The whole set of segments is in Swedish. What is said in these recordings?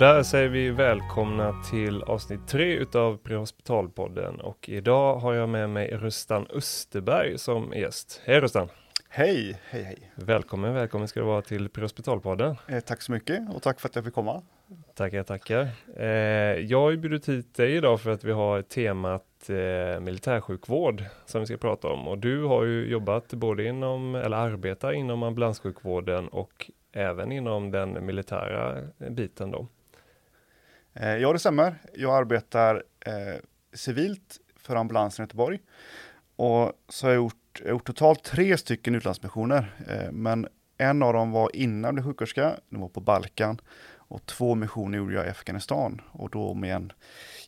där säger vi välkomna till avsnitt tre utav Prehospitalpodden och idag har jag med mig Rustan Österberg som gäst. Hej Rustan! Hej, hej, hej! Välkommen, välkommen ska du vara till Prehospitalpodden. Eh, tack så mycket och tack för att jag fick komma. Tackar, tackar. Eh, jag har ju bjudit hit dig idag för att vi har temat eh, militärsjukvård som vi ska prata om och du har ju jobbat både inom, eller arbetar inom ambulanssjukvården och även inom den militära biten då. Eh, ja, det stämmer. Jag arbetar eh, civilt för ambulansen i Göteborg. Och så har jag gjort, gjort totalt tre stycken utlandsmissioner, eh, men en av dem var innan jag blev sjuksköterska, den var på Balkan. Och två missioner gjorde jag i Afghanistan. Och då med en,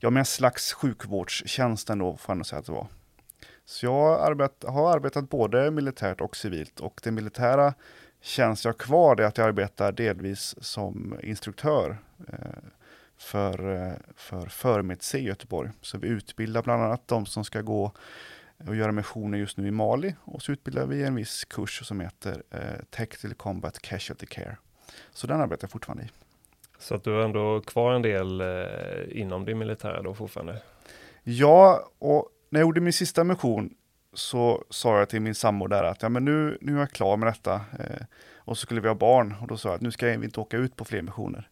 ja, med en slags sjukvårdstjänst ändå får jag säga att det var. Så jag arbet, har arbetat både militärt och civilt. Och det militära känns jag kvar det att jag arbetar delvis som instruktör. Eh, för, eh, för Förmedse i Göteborg. Så vi utbildar bland annat de som ska gå och göra missioner just nu i Mali och så utbildar vi en viss kurs som heter eh, Tactical Combat Casualty Care. Så den arbetar jag fortfarande i. Så att du har ändå kvar en del eh, inom det militära då fortfarande? Ja, och när jag gjorde min sista mission så sa jag till min sambo där att ja, men nu, nu är jag klar med detta. Eh, och så skulle vi ha barn och då sa jag att nu ska vi inte åka ut på fler missioner.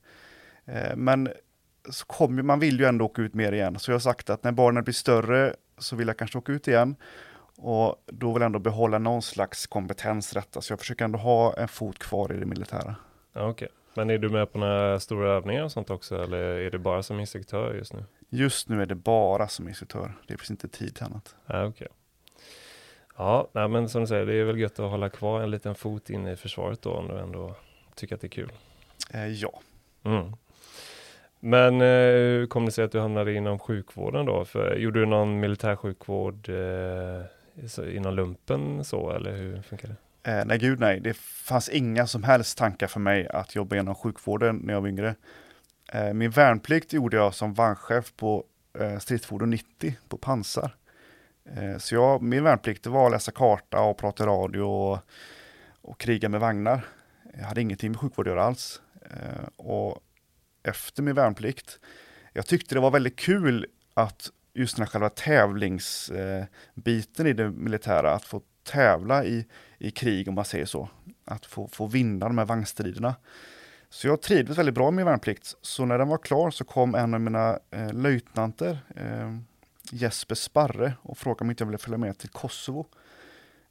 Eh, men så kom, man vill ju ändå åka ut mer igen, så jag har sagt att när barnen blir större så vill jag kanske åka ut igen. Och då vill jag ändå behålla någon slags kompetens detta, så jag försöker ändå ha en fot kvar i det militära. Okej, okay. men är du med på några stora övningar och sånt också, eller är det bara som instruktör just nu? Just nu är det bara som instruktör, det finns inte tid till annat. Ja, okay. Ja, nej, men som du säger, det är väl gött att hålla kvar en liten fot inne i försvaret då, om du ändå tycker att det är kul. Eh, ja. Mm. Men eh, hur kom det sig att du hamnade inom sjukvården då? För, gjorde du någon militärsjukvård eh, inom lumpen så, eller hur funkar det? Eh, nej, gud nej. Det fanns inga som helst tankar för mig att jobba inom sjukvården när jag var yngre. Eh, min värnplikt gjorde jag som vagnchef på eh, stridsfordon 90 på pansar. Eh, så jag, min värnplikt var att läsa karta och prata radio och, och kriga med vagnar. Jag hade ingenting med sjukvård att göra alls. Eh, och efter min värnplikt, jag tyckte det var väldigt kul att just den här själva tävlingsbiten eh, i det militära, att få tävla i, i krig om man säger så. Att få, få vinna de här vagnstriderna. Så jag trivdes väldigt bra med min värnplikt. Så när den var klar så kom en av mina eh, löjtnanter, eh, Jesper Sparre och frågade om inte jag ville följa med till Kosovo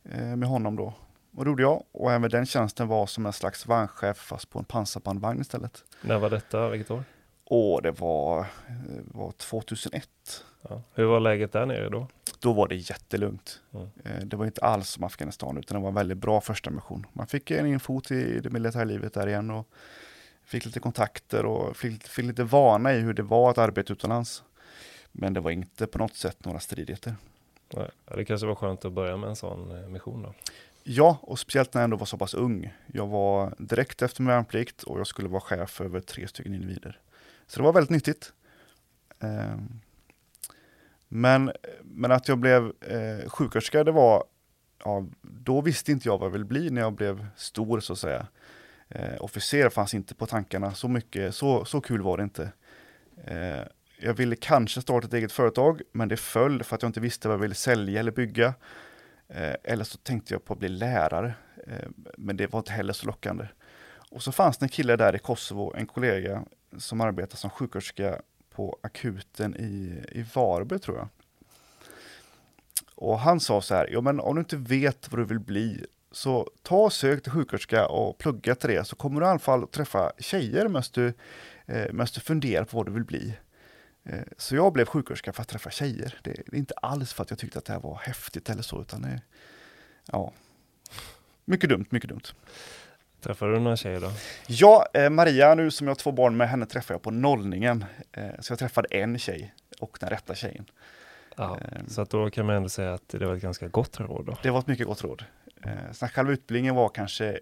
eh, med honom då. Och det gjorde jag och även den tjänsten var som en slags vagnchef fast på en pansarbandvagn istället. När var detta? Vilket år? Och det var, eh, var 2001. Ja. Hur var läget där nere då? Då var det jättelugnt. Mm. Det var inte alls som Afghanistan utan det var en väldigt bra första mission. Man fick en infot i det militära livet där igen och fick lite kontakter och fick, fick lite vana i hur det var att arbeta utomlands. Men det var inte på något sätt några stridigheter. Nej, det kanske var skönt att börja med en sån eh, mission då? Ja, och speciellt när jag ändå var så pass ung. Jag var direkt efter min värnplikt och jag skulle vara chef över tre stycken individer. Så det var väldigt nyttigt. Ehm, men, men att jag blev eh, sjuksköterska, det var, ja, då visste inte jag vad jag ville bli när jag blev stor så att säga. Eh, officer fanns inte på tankarna, så mycket, så, så kul var det inte. Eh, jag ville kanske starta ett eget företag, men det föll för att jag inte visste vad jag ville sälja eller bygga. Eh, eller så tänkte jag på att bli lärare, eh, men det var inte heller så lockande. Och så fanns det en kille där i Kosovo, en kollega som arbetar som sjuksköterska på akuten i, i Varberg tror jag. Och han sa så här, ja men om du inte vet vad du vill bli, så ta och sök till sjuksköterska och plugga till det, så kommer du i alla fall träffa tjejer medan du, eh, du funderar på vad du vill bli. Eh, så jag blev sjuksköterska för att träffa tjejer. Det är inte alls för att jag tyckte att det här var häftigt eller så, utan det, ja, mycket dumt, mycket dumt. Träffade du några tjejer då? Ja, eh, Maria nu som jag har två barn med, henne träffade jag på nollningen. Eh, så jag träffade en tjej och den rätta tjejen. Ja, så att då kan man ändå säga att det var ett ganska gott råd då? Det var ett mycket gott råd. sen själva utbildningen var kanske,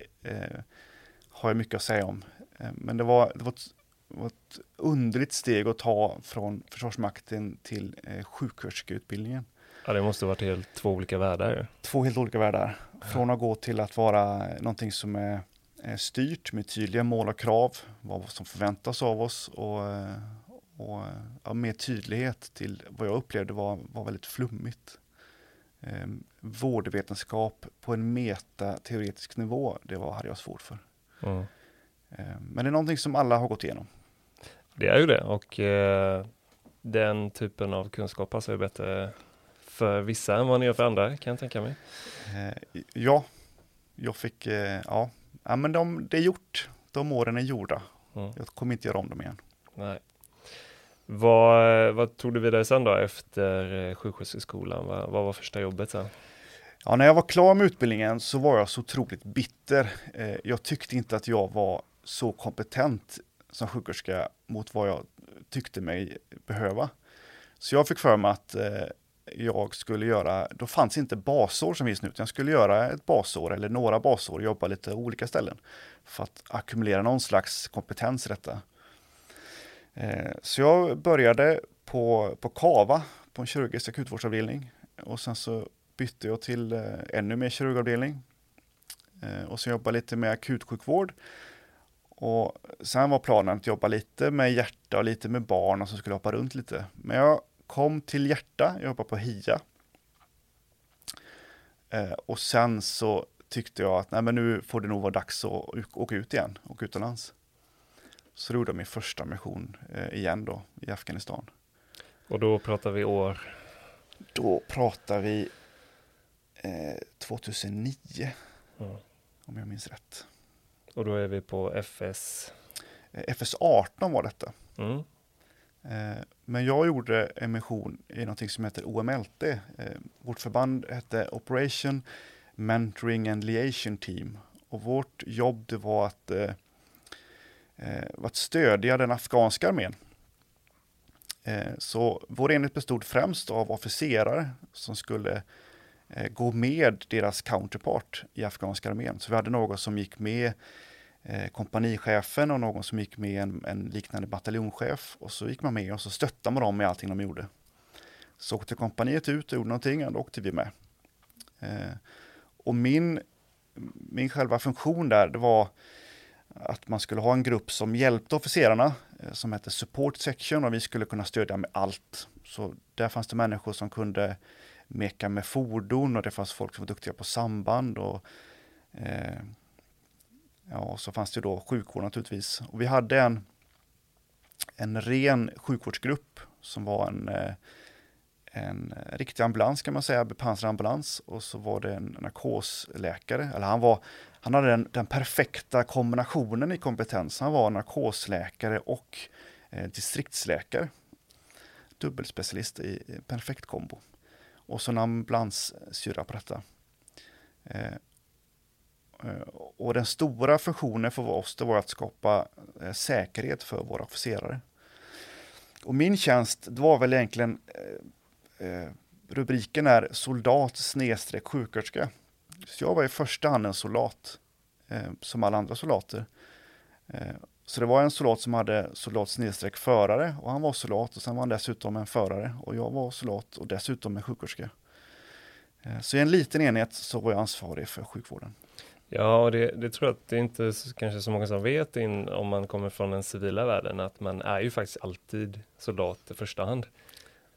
har jag mycket att säga om. men det var, det var ett var ett underligt steg att ta från Försvarsmakten till eh, sjuksköterskeutbildningen. Ja, det måste varit helt två olika världar. Två helt olika världar. Från att gå till att vara någonting som är eh, styrt med tydliga mål och krav, vad som förväntas av oss och, eh, och ja, med tydlighet till vad jag upplevde var, var väldigt flummigt. Eh, vårdvetenskap på en metateoretisk nivå, det var, hade jag svårt för. Mm. Eh, men det är någonting som alla har gått igenom. Det är ju det och eh, den typen av kunskap passar ju bättre för vissa än vad ni gör för andra kan jag tänka mig. Eh, ja, jag fick, eh, ja, ja men de, det är gjort. De åren är gjorda. Mm. Jag kommer inte göra om dem igen. Nej. Vad, vad tog du vidare sen då efter eh, sjuksköterskeskolan? Vad, vad var första jobbet sen? Ja, när jag var klar med utbildningen så var jag så otroligt bitter. Eh, jag tyckte inte att jag var så kompetent som sjuksköterska mot vad jag tyckte mig behöva. Så jag fick för mig att eh, jag skulle göra, då fanns inte basår som finns nu, utan jag skulle göra ett basår eller några basår, jobba lite olika ställen för att ackumulera någon slags kompetens i detta. Eh, så jag började på, på Kava, på en kirurgisk akutvårdsavdelning och sen så bytte jag till eh, ännu mer kirurgavdelning eh, och så jobbade lite med akutsjukvård. Och sen var planen att jobba lite med hjärta och lite med barn och så skulle jag hoppa runt lite. Men jag kom till hjärta, jag jobbade på HIA. och sen så tyckte jag att nej, men nu får det nog vara dags att åka ut igen, åka utomlands. Så gjorde jag min första mission eh, igen då i Afghanistan. Och då pratar vi år? Då pratar vi eh, 2009. Mm. Om jag minns rätt. Och då är vi på FS? Eh, FS 18 var detta. Mm. Eh, men jag gjorde en mission i något som heter OMLT. Eh, vårt förband hette Operation Mentoring and Liaison Team. Och vårt jobb det var att att stödja den afghanska armén. Så vår enhet bestod främst av officerare som skulle Eh, gå med deras counterpart i afghanska armén. Så vi hade någon som gick med eh, kompanichefen och någon som gick med en, en, liknande bataljonschef och så gick man med och så stöttade man dem med allting de gjorde. Så åkte kompaniet ut och gjorde någonting och då åkte vi med. Eh, och min, min själva funktion där, det var att man skulle ha en grupp som hjälpte officerarna eh, som hette Support Section och vi skulle kunna stödja med allt. Så där fanns det människor som kunde meka med fordon och det fanns folk som var duktiga på samband och eh, ja, och så fanns det då sjukvård naturligtvis. Och vi hade en, en ren sjukvårdsgrupp som var en, eh, en riktig ambulans kan man säga, bepansrad ambulans och så var det en narkosläkare, eller han var han hade den, den perfekta kombinationen i kompetens. Han var narkosläkare och eh, distriktsläkare. Dubbelspecialist i perfekt kombo. Och så en ambulanssyrra på detta. Eh, eh, och den stora funktionen för oss det var att skapa eh, säkerhet för våra officerare. Och min tjänst det var väl egentligen eh, eh, rubriken är soldat snedstreck sjuksköterska. Så jag var i första hand en soldat, eh, som alla andra soldater. Eh, så det var en soldat som hade soldat snedstreck förare och han var soldat och sen var han dessutom en förare och jag var soldat och dessutom en sjuksköterska. Eh, så i en liten enhet så var jag ansvarig för sjukvården. Ja, och det, det tror jag att det är inte kanske så många som vet in, om man kommer från den civila världen att man är ju faktiskt alltid soldat i första hand.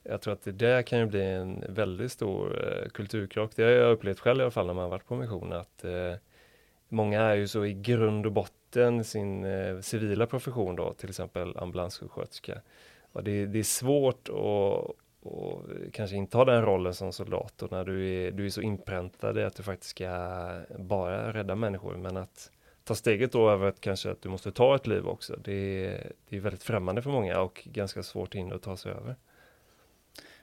Jag tror att det där kan ju bli en väldigt stor eh, kulturkrock. Det har jag upplevt själv i alla fall när man varit på mission att eh, många är ju så i grund och botten sin eh, civila profession då, till exempel ambulanssjuksköterska. Och det, det är svårt att och kanske inte ha den rollen som soldat och när du är, du är så inpräntad i att du faktiskt ska bara rädda människor men att ta steget då över att kanske att du måste ta ett liv också. Det, det är väldigt främmande för många och ganska svårt hinder att ta sig över.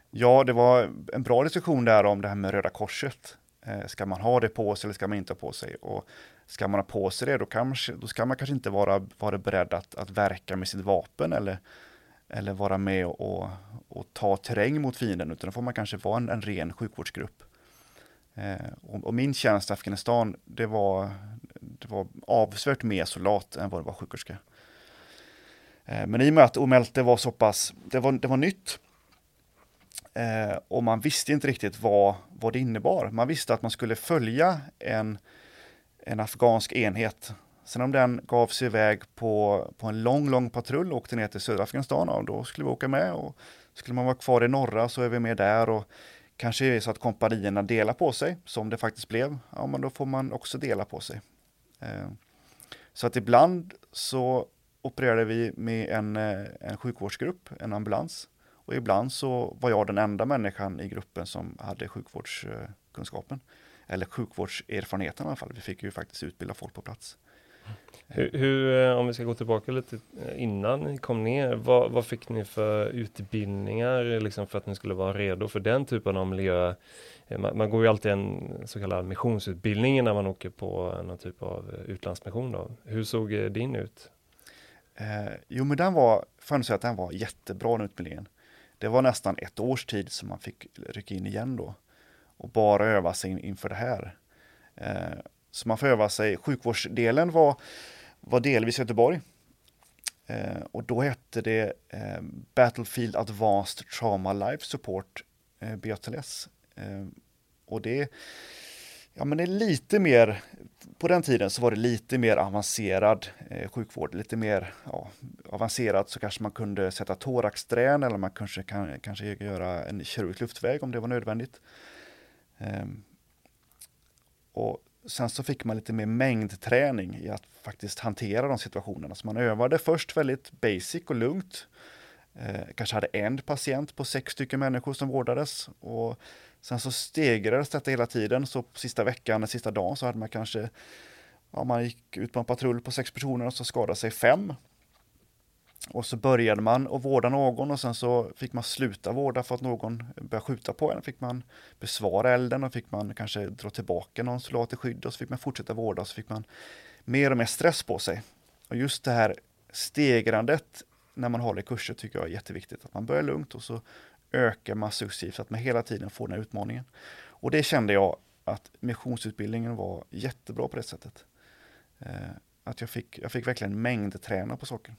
Ja, det var en bra diskussion där om det här med Röda Korset. Eh, ska man ha det på sig eller ska man inte ha på sig? Och ska man ha på sig det, då, kanske, då ska man kanske inte vara, vara beredd att, att verka med sitt vapen eller, eller vara med och, och, och ta terräng mot fienden, utan då får man kanske vara en, en ren sjukvårdsgrupp. Eh, och, och, min tjänst i Afghanistan, det var, det var avsevärt mer soldat än vad det var sjuksköterska. Eh, men i och med att Omelte var så pass, det var, det var nytt, Eh, och man visste inte riktigt vad, vad det innebar. Man visste att man skulle följa en, en afghansk enhet Sen om den gav sig iväg på, på en lång, lång patrull och åkte ner till södra Afghanistan, och då skulle vi åka med. Och skulle man vara kvar i norra så är vi med där. Och kanske är det så att kompanierna delar på sig, som det faktiskt blev. Ja, men då får man också dela på sig. Eh, så att ibland så opererade vi med en, eh, en sjukvårdsgrupp, en ambulans. Och ibland så var jag den enda människan i gruppen som hade sjukvårdskunskapen. Eller sjukvårdserfarenheten i alla fall. Vi fick ju faktiskt utbilda folk på plats. Hur, hur, eh, om vi ska gå tillbaka lite eh, innan ni kom ner, vad, vad fick ni för utbildningar liksom för att ni skulle vara redo för den typen av miljö? Eh, man, man går ju alltid en så kallad missionsutbildning när man åker på någon typ av utlandsmission. Då. Hur såg din ut? Eh, jo, men den var, får säga att den var jättebra den utbildningen. Det var nästan ett års tid som man fick rycka in igen då och bara öva sig in, inför det här. Eh, så man får öva sig. Sjukvårdsdelen var, var delvis Göteborg. Eh, och då hette det eh, Battlefield Advanced Trauma Life Support, eh, BATLS. Eh, och det, ja, men det är lite mer, på den tiden så var det lite mer avancerad eh, sjukvård, lite mer ja, avancerat så kanske man kunde sätta thoraxdrän eller man kanske kan kanske göra en kirurgisk luftväg om det var nödvändigt. Ehm, och Sen så fick man lite mer mängdträning i att faktiskt hantera de situationerna. Så man övade först väldigt basic och lugnt. Eh, kanske hade en patient på sex stycken människor som vårdades. Och sen så stegrades detta hela tiden. Så sista veckan, sista dagen så hade man kanske, ja, man gick ut på en patrull på sex personer och så skadade sig fem. Och så började man att vårda någon och sen så fick man sluta vårda för att någon började skjuta på en. Fick man besvara elden och fick man kanske dra tillbaka någon soldat i skydd och så fick man fortsätta vårda och så fick man mer och mer stress på sig. Och just det här stegrandet när man håller kurser tycker jag är jätteviktigt. Att man börjar lugnt och så ökar man successivt så att man hela tiden får den här utmaningen. Och det kände jag att missionsutbildningen var jättebra på det sättet. Eh, att jag fick, jag fick verkligen mängdträna på saker.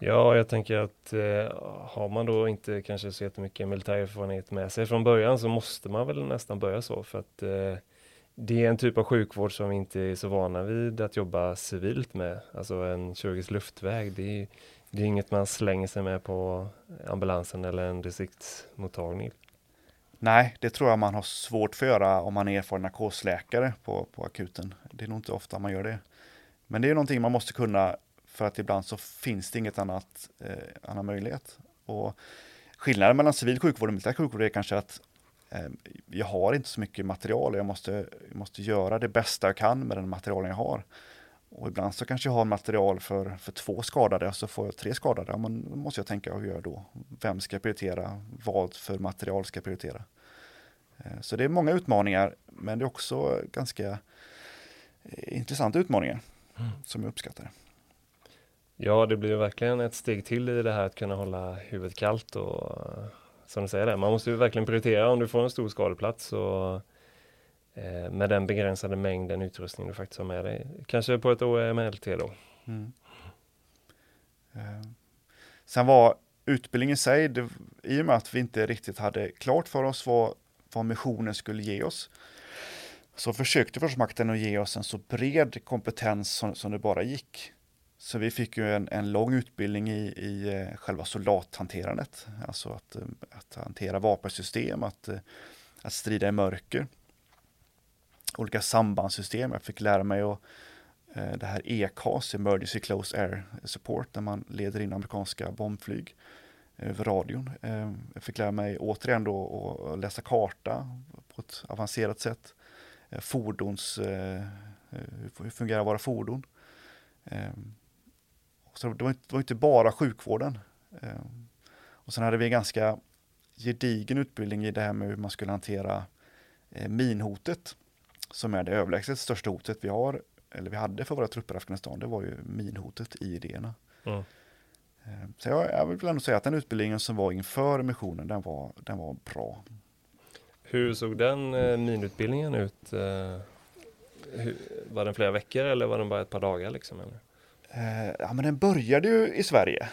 Ja, jag tänker att eh, har man då inte kanske så jättemycket militärerfarenhet med sig från början så måste man väl nästan börja så för att eh, det är en typ av sjukvård som vi inte är så vana vid att jobba civilt med. Alltså en kirurgisk luftväg, det är, det är inget man slänger sig med på ambulansen eller en distriktsmottagning. Nej, det tror jag man har svårt för att göra om man är erfaren narkosläkare på, på akuten. Det är nog inte ofta man gör det. Men det är någonting man måste kunna för att ibland så finns det inget annat, eh, annan möjlighet. Och skillnaden mellan civil sjukvård och militär sjukvård är kanske att eh, jag har inte så mycket material och jag måste, jag måste göra det bästa jag kan med den materialen jag har. Och ibland så kanske jag har material för, för två skadade och så får jag tre skadade. Ja, men då måste jag tänka, hur gör jag då? Vem ska jag prioritera? Vad för material ska jag prioritera? Eh, så det är många utmaningar, men det är också ganska eh, intressanta utmaningar mm. som jag uppskattar. Ja, det blir verkligen ett steg till i det här att kunna hålla huvudet kallt och eh, som du säger, det, man måste ju verkligen prioritera om du får en stor skadeplats och eh, med den begränsade mängden utrustning du faktiskt har med dig. Kanske på ett OMLT då. Mm. Eh. Sen var utbildningen i sig, det, i och med att vi inte riktigt hade klart för oss vad, vad missionen skulle ge oss, så försökte Försvarsmakten att ge oss en så bred kompetens som, som det bara gick. Så vi fick ju en, en lång utbildning i, i eh, själva soldathanterandet, alltså att, eh, att hantera vapensystem, att, eh, att strida i mörker. Olika sambandssystem, jag fick lära mig att det här ECAS, Emergency Close Air Support, där man leder in amerikanska bombflyg över radion. Jag fick lära mig återigen då att läsa karta på ett avancerat sätt. Fordons, hur fungerar våra fordon? Så det var, inte, det var inte bara sjukvården. Ehm, och sen hade vi en ganska gedigen utbildning i det här med hur man skulle hantera eh, minhotet, som är det överlägset största hotet vi har, eller vi hade för våra trupper i Afghanistan, det var ju minhotet i idéerna. Mm. Så jag, jag vill ändå säga att den utbildningen som var inför missionen, den var, den var bra. Hur såg den eh, minutbildningen ut? Eh, hur, var den flera veckor eller var den bara ett par dagar? Liksom, eller? Eh, ja, men den började ju i Sverige.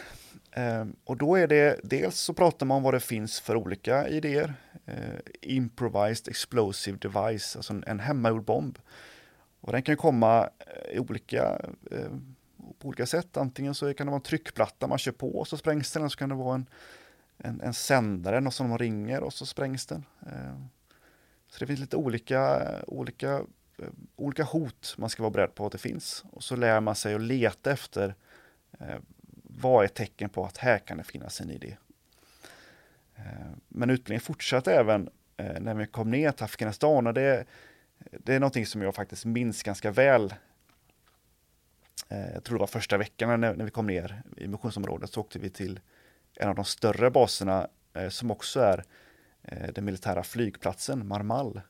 Eh, och då är det, dels så pratar man om vad det finns för olika idéer. Eh, improvised explosive device, alltså en, en hemmagjord bomb. Och den kan komma eh, i olika, eh, på olika sätt. Antingen så kan det vara en tryckplatta man kör på och så sprängs den, eller så kan det vara en, en, en sändare, något som de ringer och så sprängs den. Eh, så det finns lite olika, olika, Eh, olika hot man ska vara beredd på att det finns. Och så lär man sig att leta efter eh, vad är tecken på att här kan det finnas en idé. Eh, men utbildningen fortsatte även eh, när vi kom ner till Afghanistan och det, det är någonting som jag faktiskt minns ganska väl. Eh, jag tror det var första veckan när, vi kom ner i missionsområdet så åkte vi till en av de större baserna eh, som också är den militära flygplatsen Marmal.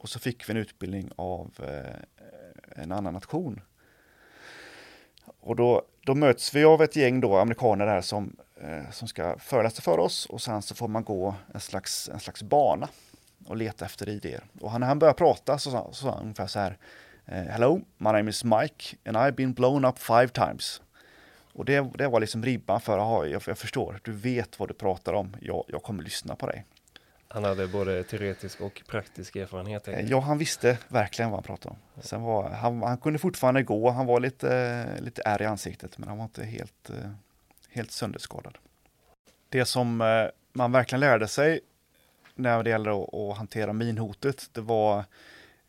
Och så fick vi en utbildning av eh, en annan nation. Och då, då möts vi av ett gäng då amerikaner där som eh, som ska föreläsa för oss och sen så får man gå en slags, en slags bana och leta efter idéer. Och när han började prata så sa, så sa han ungefär så här eh, Hello, my name is Mike and I've been blown up five times. Och det, det var liksom ribban för, aha, jag, jag förstår, du vet vad du pratar om, jag, jag kommer lyssna på dig. Han hade både teoretisk och praktisk erfarenhet? Ja, han visste verkligen vad han pratade om. Sen var, han, han kunde fortfarande gå, han var lite, lite ärr i ansiktet, men han var inte helt, eh, helt sönderskadad. Det som eh, man verkligen lärde sig när det gäller att, att hantera minhotet, det var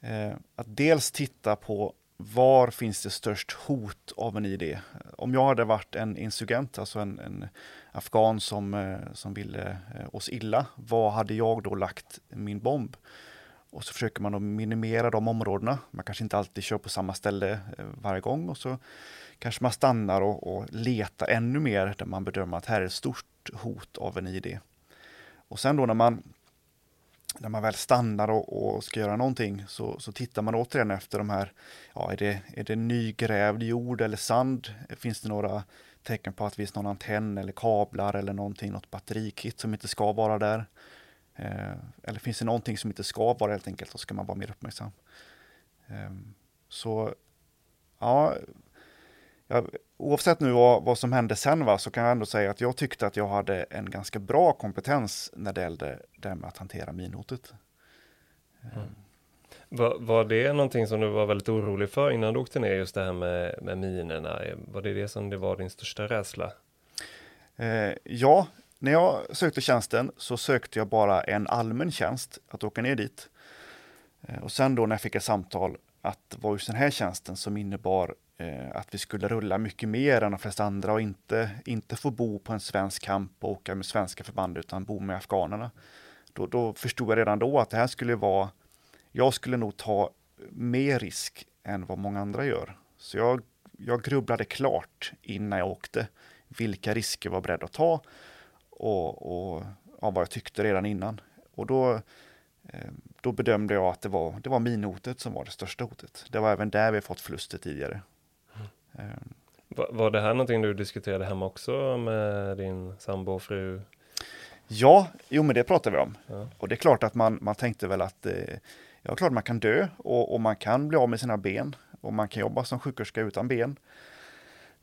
eh, att dels titta på var finns det störst hot av en idé? Om jag hade varit en insurgent, alltså en, en afghan som, eh, som ville eh, oss illa, var hade jag då lagt min bomb? Och så försöker man att minimera de områdena. Man kanske inte alltid kör på samma ställe eh, varje gång och så kanske man stannar och, och letar ännu mer där man bedömer att här är ett stort hot av en idé. Och sen då när man, när man väl stannar och, och ska göra någonting så, så tittar man återigen efter de här, ja är det, är det nygrävd jord eller sand? Finns det några tecken på att det finns någon antenn eller kablar eller någonting, något batterikit som inte ska vara där? Eh, eller finns det någonting som inte ska vara helt enkelt, då ska man vara mer uppmärksam. Eh, så ja, jag, oavsett nu vad, vad som hände sen va, så kan jag ändå säga att jag tyckte att jag hade en ganska bra kompetens när det gällde det med att hantera minhotet. Ehm, mm. Var, var, det någonting som du var väldigt orolig för innan du åkte ner, just det här med, med minerna? Var det det som det var din största rädsla? Eh, ja, när jag sökte tjänsten så sökte jag bara en allmän tjänst, att åka ner dit. Eh, och sen då när jag fick ett samtal att det var just den här tjänsten som innebar eh, att vi skulle rulla mycket mer än de flesta andra och inte, inte få bo på en svensk kamp och åka med svenska förband utan bo med afghanerna. Då, då förstod jag redan då att det här skulle vara, jag skulle nog ta mer risk än vad många andra gör. Så jag, jag grubblade klart innan jag åkte vilka risker jag var beredd att ta och, och ja, vad jag tyckte redan innan. Och då eh, då bedömde jag att det var, det var minhotet som var det största hotet. Det var även där vi fått förluster tidigare. Mm. Var, var det här någonting du diskuterade hemma också med din sambo och fru? Ja, jo men det pratade vi om. Ja. Och det är klart att man, man tänkte väl att eh, ja, klart man kan dö och, och, man kan bli av med sina ben och man kan jobba som sjuksköterska utan ben.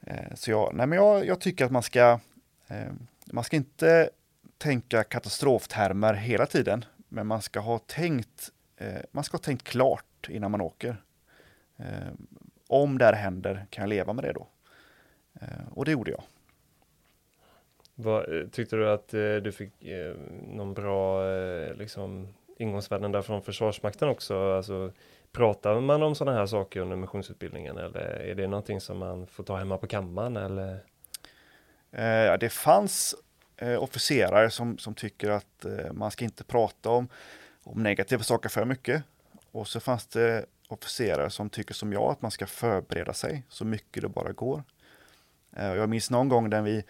Eh, så jag, nej men jag, jag tycker att man ska, eh, man ska inte tänka katastroftermer hela tiden, men man ska ha tänkt, eh, man ska ha tänkt klart innan man åker. Eh, om det här händer, kan jag leva med det då? Eh, och det gjorde jag. Vad, eh, tyckte du att eh, du fick eh, någon bra eh, liksom, ingångsvärden där från Försvarsmakten också? Alltså, pratar man om sådana här saker under missionsutbildningen eller är det någonting som man får ta hemma på kammaren? Eller? Eh, det fanns eh, officerare som, som tycker att eh, man ska inte prata om, om negativa saker för mycket. Och så fanns det officerare som tycker som jag att man ska förbereda sig så mycket det bara går. Eh, jag minns någon gång när vi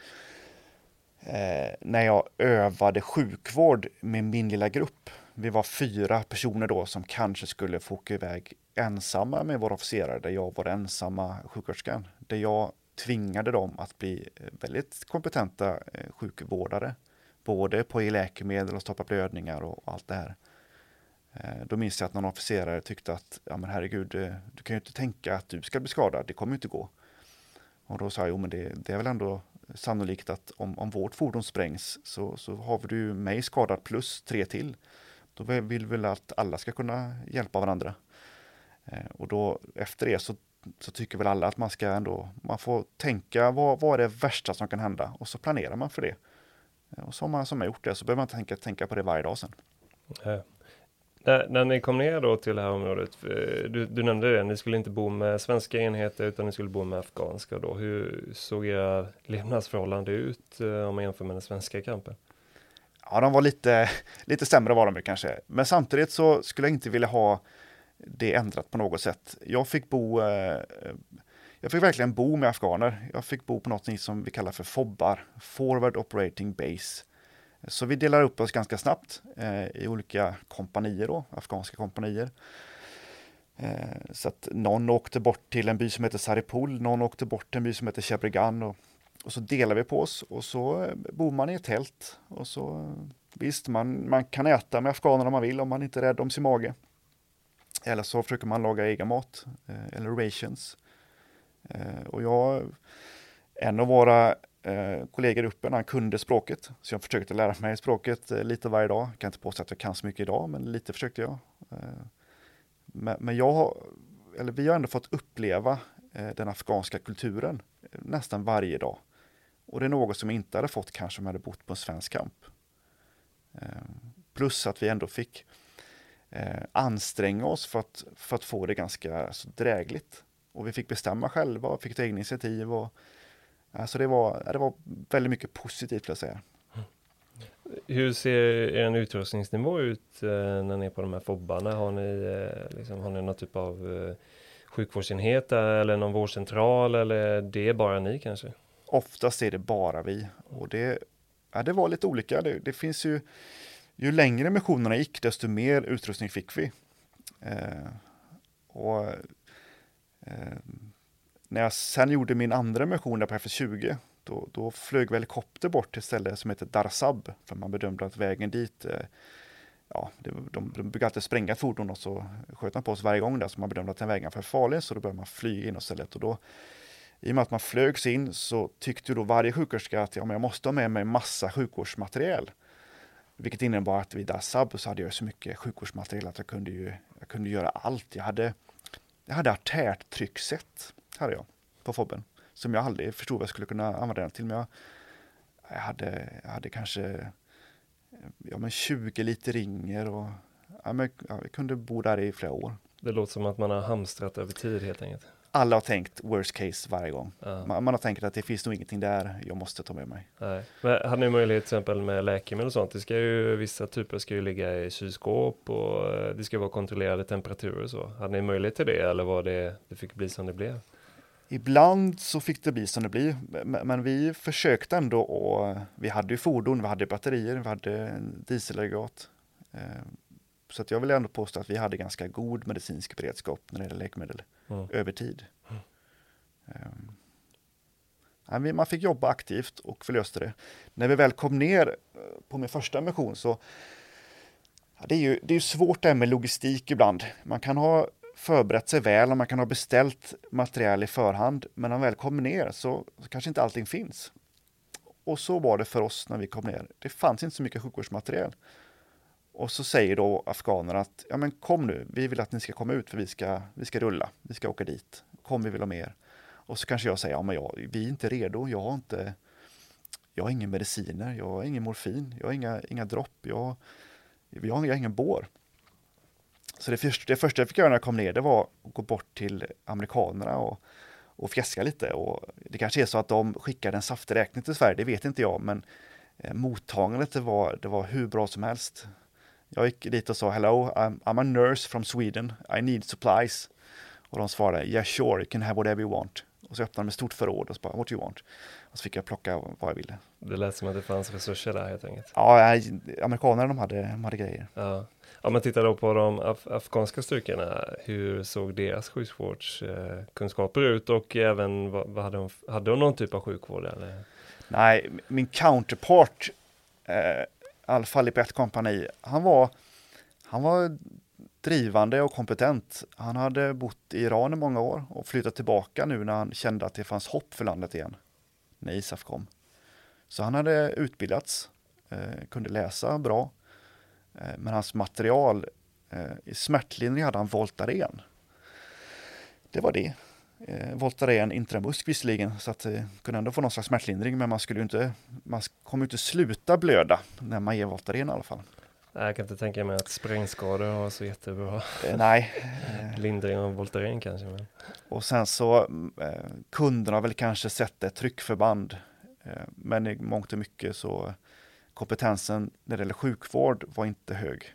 eh, när jag övade sjukvård med min lilla grupp. Vi var fyra personer då som kanske skulle få åka iväg ensamma med våra officerare, där jag var ensamma sjuksköterskan. Där jag tvingade dem att bli eh, väldigt kompetenta eh, sjukvårdare. Både på läkemedel och stoppa blödningar och allt det här. Eh, då minns jag att någon officerare tyckte att, ja men herregud, du kan ju inte tänka att du ska bli skadad, det kommer ju inte gå. Och då sa jag, jo men det, det är väl ändå sannolikt att om, om vårt fordon sprängs så, så har du mig skadad plus tre till. Då vill vi väl att alla ska kunna hjälpa varandra. Eh, och då efter det så, så tycker väl alla att man ska ändå, man får tänka vad, vad är det värsta som kan hända och så planerar man för det. Eh, och så har man som har gjort det så behöver man tänka, tänka på det varje dag sen. Äh. När, när ni kom ner då till det här området, eh, du, du nämnde det, ni skulle inte bo med svenska enheter utan ni skulle bo med afghanska då. Hur såg era levnadsförhållanden ut om man jämför med den svenska kampen? Ja, de var lite, lite sämre var de kanske. Men samtidigt så skulle jag inte vilja ha det ändrat på något sätt. Jag fick bo, eh, jag fick verkligen bo med afghaner. Jag fick bo på något som vi kallar för FOBBAR, Forward Operating Base. Så vi delar upp oss ganska snabbt eh, i olika kompanier då, afghanska kompanier. Eh, så att någon åkte bort till en by som heter Saripul, någon åkte bort till en by som heter Shebregan och och så delar vi på oss och så eh, bor man i ett tält. Och så eh, visst, man, man kan äta med afghanerna om man vill om man inte är rädd om sin mage. Eller så försöker man laga egen mat, eh, eller rations. Eh, och jag, en av våra kollegor i gruppen, han kunde språket. Så jag försökte lära mig språket lite varje dag. Jag kan inte påstå att jag kan så mycket idag, men lite försökte jag. Men jag har, eller vi har ändå fått uppleva den afghanska kulturen nästan varje dag. Och det är något som jag inte hade fått kanske om jag hade bott på en svensk kamp. Eh, plus att vi ändå fick eh, anstränga oss för att, för att få det ganska så drägligt. Och vi fick bestämma själva och fick ta egna initiativ. Och, alltså det, var, det var väldigt mycket positivt, vill jag säga. Mm. Hur ser er utrustningsnivå ut eh, när ni är på de här fobbarna? Har ni, eh, liksom, har ni någon typ av eh, sjukvårdsenhet eller någon vårdcentral eller det är bara ni kanske? Oftast är det bara vi och det, ja, det var lite olika. Det, det finns ju, ju längre missionerna gick desto mer utrustning fick vi. Eh, och eh, när jag sen gjorde min andra mission där på FS20 då, då flög vi helikopter bort till ett ställe som heter Darsab för man bedömde att vägen dit eh, ja, det, de, de brukar alltid spränga fordon och så sköt man på oss varje gång där så man bedömde att den vägen var för farlig så då började man flyga in istället och då i och med att man flögs in så tyckte då varje sjuksköterska att ja, men jag måste ha med mig massa sjukvårdsmateriel. Vilket innebar att vid Dasab så hade jag så mycket sjukvårdsmateriel att jag kunde, ju, jag kunde göra allt. Jag hade, jag hade artärt trycksätt hade jag på fobben som jag aldrig förstod vad jag skulle kunna använda den till. Men jag, jag, hade, jag hade kanske ja, men 20 liter ringer och ja, men, ja, jag kunde bo där i flera år. Det låter som att man har hamstrat över tid helt enkelt. Alla har tänkt worst case varje gång. Ja. Man, man, har tänkt att det finns nog ingenting där jag måste ta med mig. Nej. Men hade ni möjlighet till exempel med läkemedel och sånt? Det ska ju, vissa typer ska ju ligga i kylskåp och eh, det ska vara kontrollerade temperaturer och så. Hade ni möjlighet till det eller var det, det fick bli som det blev? Ibland så fick det bli som det blir, men vi försökte ändå och vi hade ju fordon, vi hade batterier, vi hade dieselaggregat. Eh, så att jag vill ändå påstå att vi hade ganska god medicinsk beredskap när det gäller läkemedel mm. över tid. Mm. Man fick jobba aktivt och förlöste det. När vi väl kom ner eh, på min första mission så ja, det är ju det är svårt det här med logistik ibland. Man kan ha förberett sig väl och man kan ha beställt material i förhand. Men när man väl kommer ner så, så kanske inte allting finns. Och så var det för oss när vi kom ner. Det fanns inte så mycket sjukvårdsmaterial. Och så säger då afghanerna att ja men kom nu, vi vill att ni ska komma ut för vi ska, vi ska rulla, vi ska åka dit. Kom, vi vill ha mer. Och så kanske jag säger, ja men jag, vi är inte redo, jag har inte, jag har ingen mediciner, jag har ingen morfin, jag har inga, inga dropp, jag, jag har ingen bår. Så det, först, det första jag fick göra när jag kom ner, det var att gå bort till amerikanerna och, och fjäska lite. Och det kanske är så att de skickade en saftig räkning till Sverige, det vet inte jag, men eh, mottagandet det var, det var hur bra som helst. Jag gick dit och sa hello, I'm, I'm a nurse from Sweden, I need supplies. Och de svarade yeah sure, you can have whatever you want. Och så öppnade de ett stort förråd och så bara what you want? Och så fick jag plocka vad jag ville. Det lät som att det fanns resurser där helt enkelt. Ja, amerikanerna de hade, de hade grejer. Ja. Om man tittar då på de af afghanska styrkorna, hur såg deras sjukvårdskunskaper eh, ut och även vad, vad, hade, de, hade de någon typ av sjukvård? Eller? Nej, min counterpart, eh, Alfa Lipet kompani, han var, han var drivande och kompetent. Han hade bott i Iran i många år och flyttat tillbaka nu när han kände att det fanns hopp för landet igen, när ISAF kom. Så han hade utbildats, eh, kunde läsa bra, eh, men hans material, eh, i smärtlindring hade han Voltaren. det var det. Eh, Voltaren intramusk visserligen, så att eh, kunde ändå få någon slags smärtlindring, men man skulle ju inte, man kommer ju inte sluta blöda när man ger Voltaren i alla fall. Jag kan inte tänka mig att sprängskador har så jättebra eh, nej. lindring av Voltaren kanske. Men. Och sen så eh, kunderna har väl kanske sett ett tryckförband, eh, men i mångt och mycket så kompetensen när det gäller sjukvård var inte hög.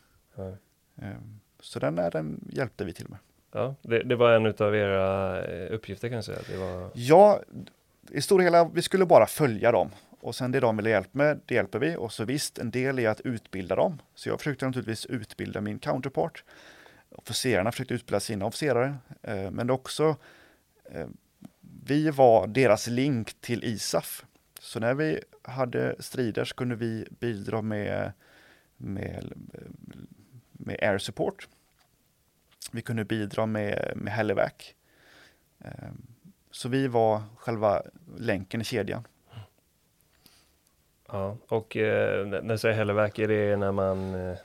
Eh, så den, är, den hjälpte vi till med. Ja, det, det var en av era eh, uppgifter säga. Det var... Ja, i stora hela, vi skulle bara följa dem. Och sen det de ville hjälpa med, det hjälper vi. Och så visst, en del är att utbilda dem. Så jag försökte naturligtvis utbilda min counterpart. Officerarna försökte utbilda sina officerare. Eh, men också, eh, vi var deras link till ISAF. Så när vi hade strider så kunde vi bidra med, med, med air support. Vi kunde bidra med, med Hellevac. Ehm, så vi var själva länken i kedjan. Ja, och eh, när du säger Hellevac, är det när man, eh,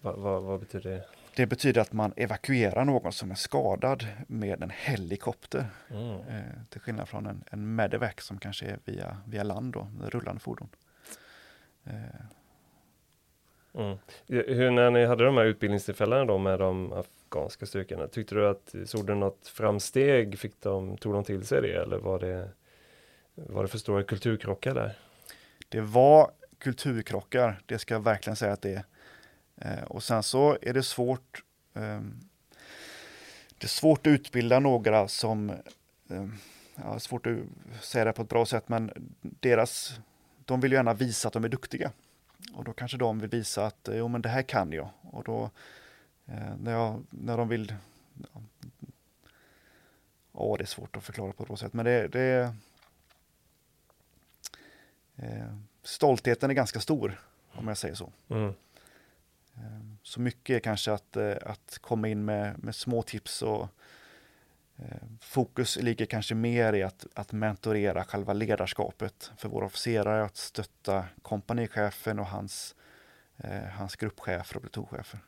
vad, vad, vad, betyder det? Det betyder att man evakuerar någon som är skadad med en helikopter. Mm. Eh, till skillnad från en, en medevac som kanske är via, via land då, rullande fordon. Mm. Hur när ni hade de här utbildningstillfällena då med de afghanska styrkorna, tyckte du att såg du något framsteg? Fick de, tog de till sig det eller var det, var det för stora kulturkrockar där? Det var kulturkrockar, det ska jag verkligen säga att det är. Eh, och sen så är det svårt eh, det är svårt att utbilda några som, eh, ja, svårt att säga det på ett bra sätt, men deras, de vill gärna visa att de är duktiga. Och då kanske de vill visa att jo men det här kan jag. Och då eh, när, jag, när de vill Ja, det är svårt att förklara på bra sätt, men det, det eh, Stoltheten är ganska stor, om jag säger så. Mm. Eh, så mycket är kanske att, eh, att komma in med, med små tips och Eh, Eh, fokus ligger kanske mer i att, att mentorera själva ledarskapet för våra officerare, att stötta kompanichefen och hans, eh, hans gruppchefer och plutonchefer.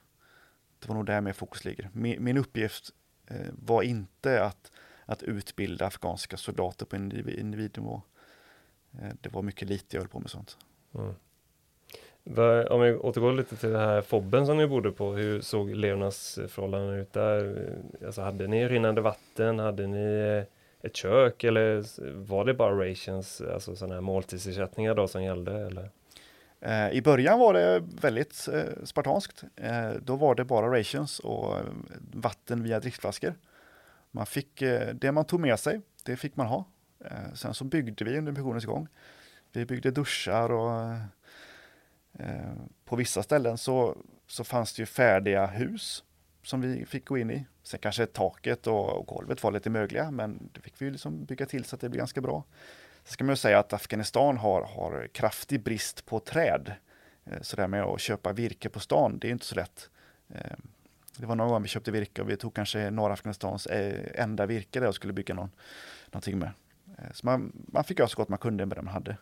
Det var nog där mer fokus ligger. Min, min uppgift eh, var inte att, att utbilda afghanska soldater på individnivå. Eh, det var mycket lite jag höll på med sånt. Mm. Om vi återgår lite till den här fobben som ni bodde på, hur såg levnadsförhållandena ut där? Alltså hade ni rinnande vatten, hade ni eh, ett kök eller var det bara rations, alltså sådana här måltidsersättningar då som gällde? Eller? Eh, I början var det väldigt eh, spartanskt. Då var det bara rations och vatten via dricksflaskor. Man fick, det man tog med sig, det fick man ha. Sen så byggde vi under missionens gång. Vi byggde duschar och Eh, på vissa ställen så, så fanns det ju färdiga hus som vi fick gå in i. Sen kanske taket och, och golvet var lite mögliga, men det fick vi liksom bygga till så att det blev ganska bra. Sen ska man ju säga att Afghanistan har, har kraftig brist på träd. Eh, så det här med att köpa virke på stan, det är inte så lätt. Eh, det var någon gång vi köpte virke och vi tog kanske norra Afghanistans enda virke där och skulle bygga någon, någonting med. Så man, man fick göra så gott man kunde med det man hade.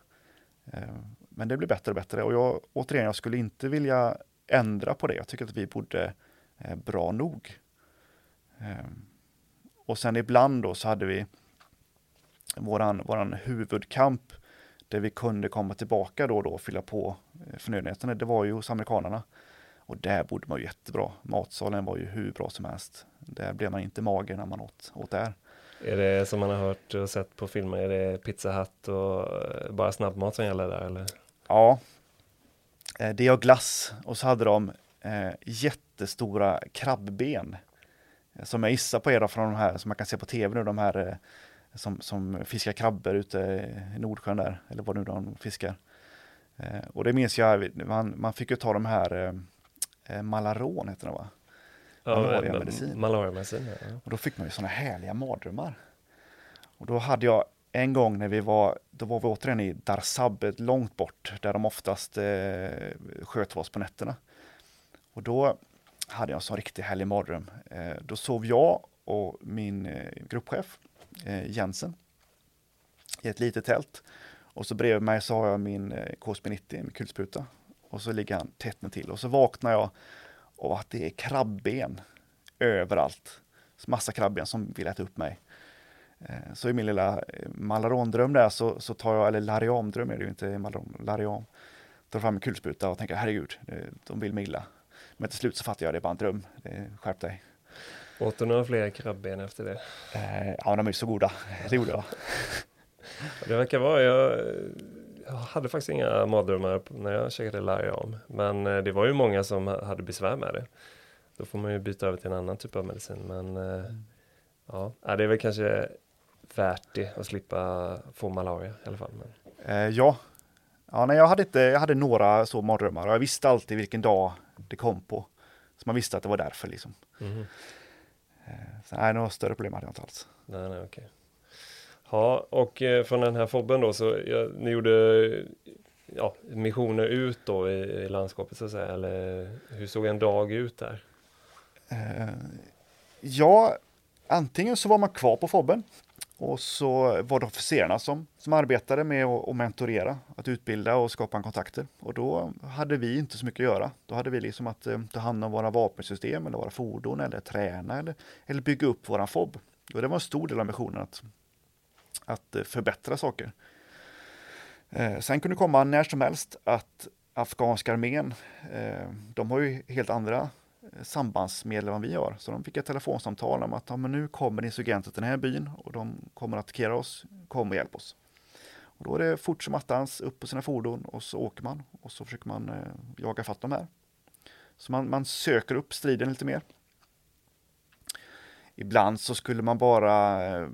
Men det blir bättre och bättre och jag, återigen, jag skulle inte vilja ändra på det. Jag tycker att vi borde eh, bra nog. Eh, och sen ibland då så hade vi våran, våran huvudkamp där vi kunde komma tillbaka då och då och fylla på eh, förnödenheterna. Det var ju hos amerikanerna. Och där bodde man ju jättebra. Matsalen var ju hur bra som helst. Där blev man inte mager när man åt, åt där. Är det som man har hört och sett på filmer, är det Pizza Hut och eh, bara snabbmat som gäller där eller? Ja, eh, det är glass och så hade de eh, jättestora krabbben. Eh, som jag gissar på är från de här som man kan se på tv nu, de här eh, som, som fiskar krabbor ute i Nordsjön där, eller vad nu de fiskar. Eh, och det minns jag, man, man fick ju ta de här eh, Malaron heter det va? Malariamedicin. Malariamedicin, ja. Och då fick man ju sådana härliga mardrömmar. Och då hade jag en gång när vi var, då var vi återigen i Darsab, eh, långt bort, där de oftast eh, sköt oss på nätterna. Och då hade jag en sån riktig härlig mardröm. Eh, då sov jag och min eh, gruppchef eh, Jensen i ett litet tält. Och så bredvid mig så har jag min eh, KSB-90, min kulspruta. Och så ligger han tätt till. Och så vaknar jag av att det är krabben överallt. massa krabben som vill äta upp mig. Eh, så i min lilla eh, malarondröm där så, så tar jag, eller lariamdröm är det ju inte, malaron, lariam, tar fram en kulspruta och tänker herregud, de vill mig illa. Men till slut så fattar jag det är bara en dröm, skärp dig. Åt du några fler krabben efter det? Ja, de är så goda, det gjorde jag. Det verkar vara, jag, jag hade faktiskt inga mardrömmar när jag käkade lariam, men det var ju många som hade besvär med det. Då får man ju byta över till en annan typ av medicin, men mm. ja, det är väl kanske värt det att slippa få malaria i alla fall. Men... Eh, ja, ja nej, jag, hade inte, jag hade några så mardrömmar och jag visste alltid vilken dag det kom på. Så man visste att det var därför liksom. Mm. Eh, så nej, några större problem hade jag inte alls. Nej, nej, okej. Ja, och eh, från den här fobben då, så ja, ni gjorde ja, missioner ut då i, i, landskapet så att säga, eller hur såg en dag ut där? Eh, ja, antingen så var man kvar på fobben och så var det officerarna som, som arbetade med att, att mentorera, att utbilda och skapa kontakter. Och då hade vi inte så mycket att göra. Då hade vi liksom att eh, ta hand om våra vapensystem eller våra fordon eller träna eller, eller bygga upp våran FOB. Och det var en stor del av missionen att, att eh, förbättra saker. Eh, sen kunde det komma när som helst att afghanska armén, eh, de har ju helt andra sambandsmedel än vi har. Så de fick ett telefonsamtal om att ja, men nu kommer insurgenter till den här byn och de kommer att attackera oss. Kom och hjälp oss. Och då är det fort som attans upp på sina fordon och så åker man och så försöker man eh, jaga fatt de här. Så man, man söker upp striden lite mer. Ibland så skulle man bara eh,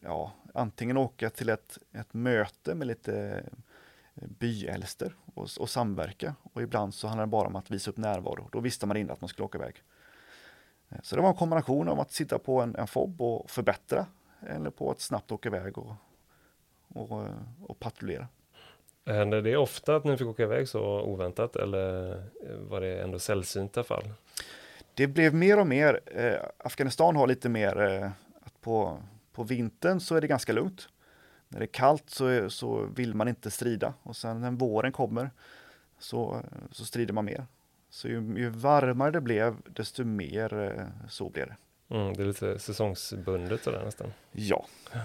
ja, antingen åka till ett, ett möte med lite byäldster och, och samverka. Och ibland så handlar det bara om att visa upp närvaro. Då visste man innan att man skulle åka iväg. Eh, så det var en kombination av att sitta på en, en fob och förbättra eller på att snabbt åka iväg och, och, och patrullera. Hände det ofta att ni fick åka iväg så oväntat eller var det ändå sällsynta fall? Det blev mer och mer. Eh, Afghanistan har lite mer eh, att på, på vintern så är det ganska lugnt när det är kallt så, så vill man inte strida och sen när våren kommer så, så strider man mer. Så ju, ju varmare det blev, desto mer eh, så blev det. Mm, det är lite säsongsbundet sådär nästan. Ja. ja.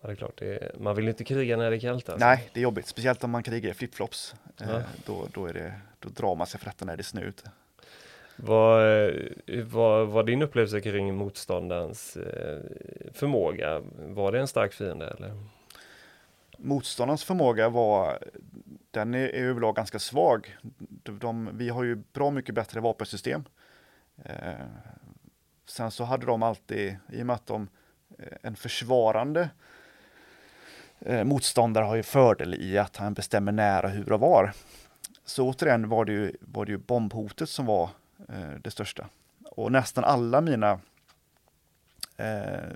det är klart. Det är, man vill inte kriga när det är kallt. Alltså. Nej, det är jobbigt. Speciellt om man krigar i flipflops. Ja. Eh, då, då, är det, då drar man sig för detta när det är snö ute. Eh, vad, vad var din upplevelse kring motståndarens eh, förmåga? Var det en stark fiende eller? Motståndarens förmåga var, den är överlag ganska svag. De, de, vi har ju bra mycket bättre vapensystem. Eh, sen så hade de alltid, i och med att de, eh, en försvarande eh, motståndare har ju fördel i att han bestämmer nära hur och var. Så återigen var det ju, var det ju bombhotet som var Eh, det största. Och nästan alla mina eh,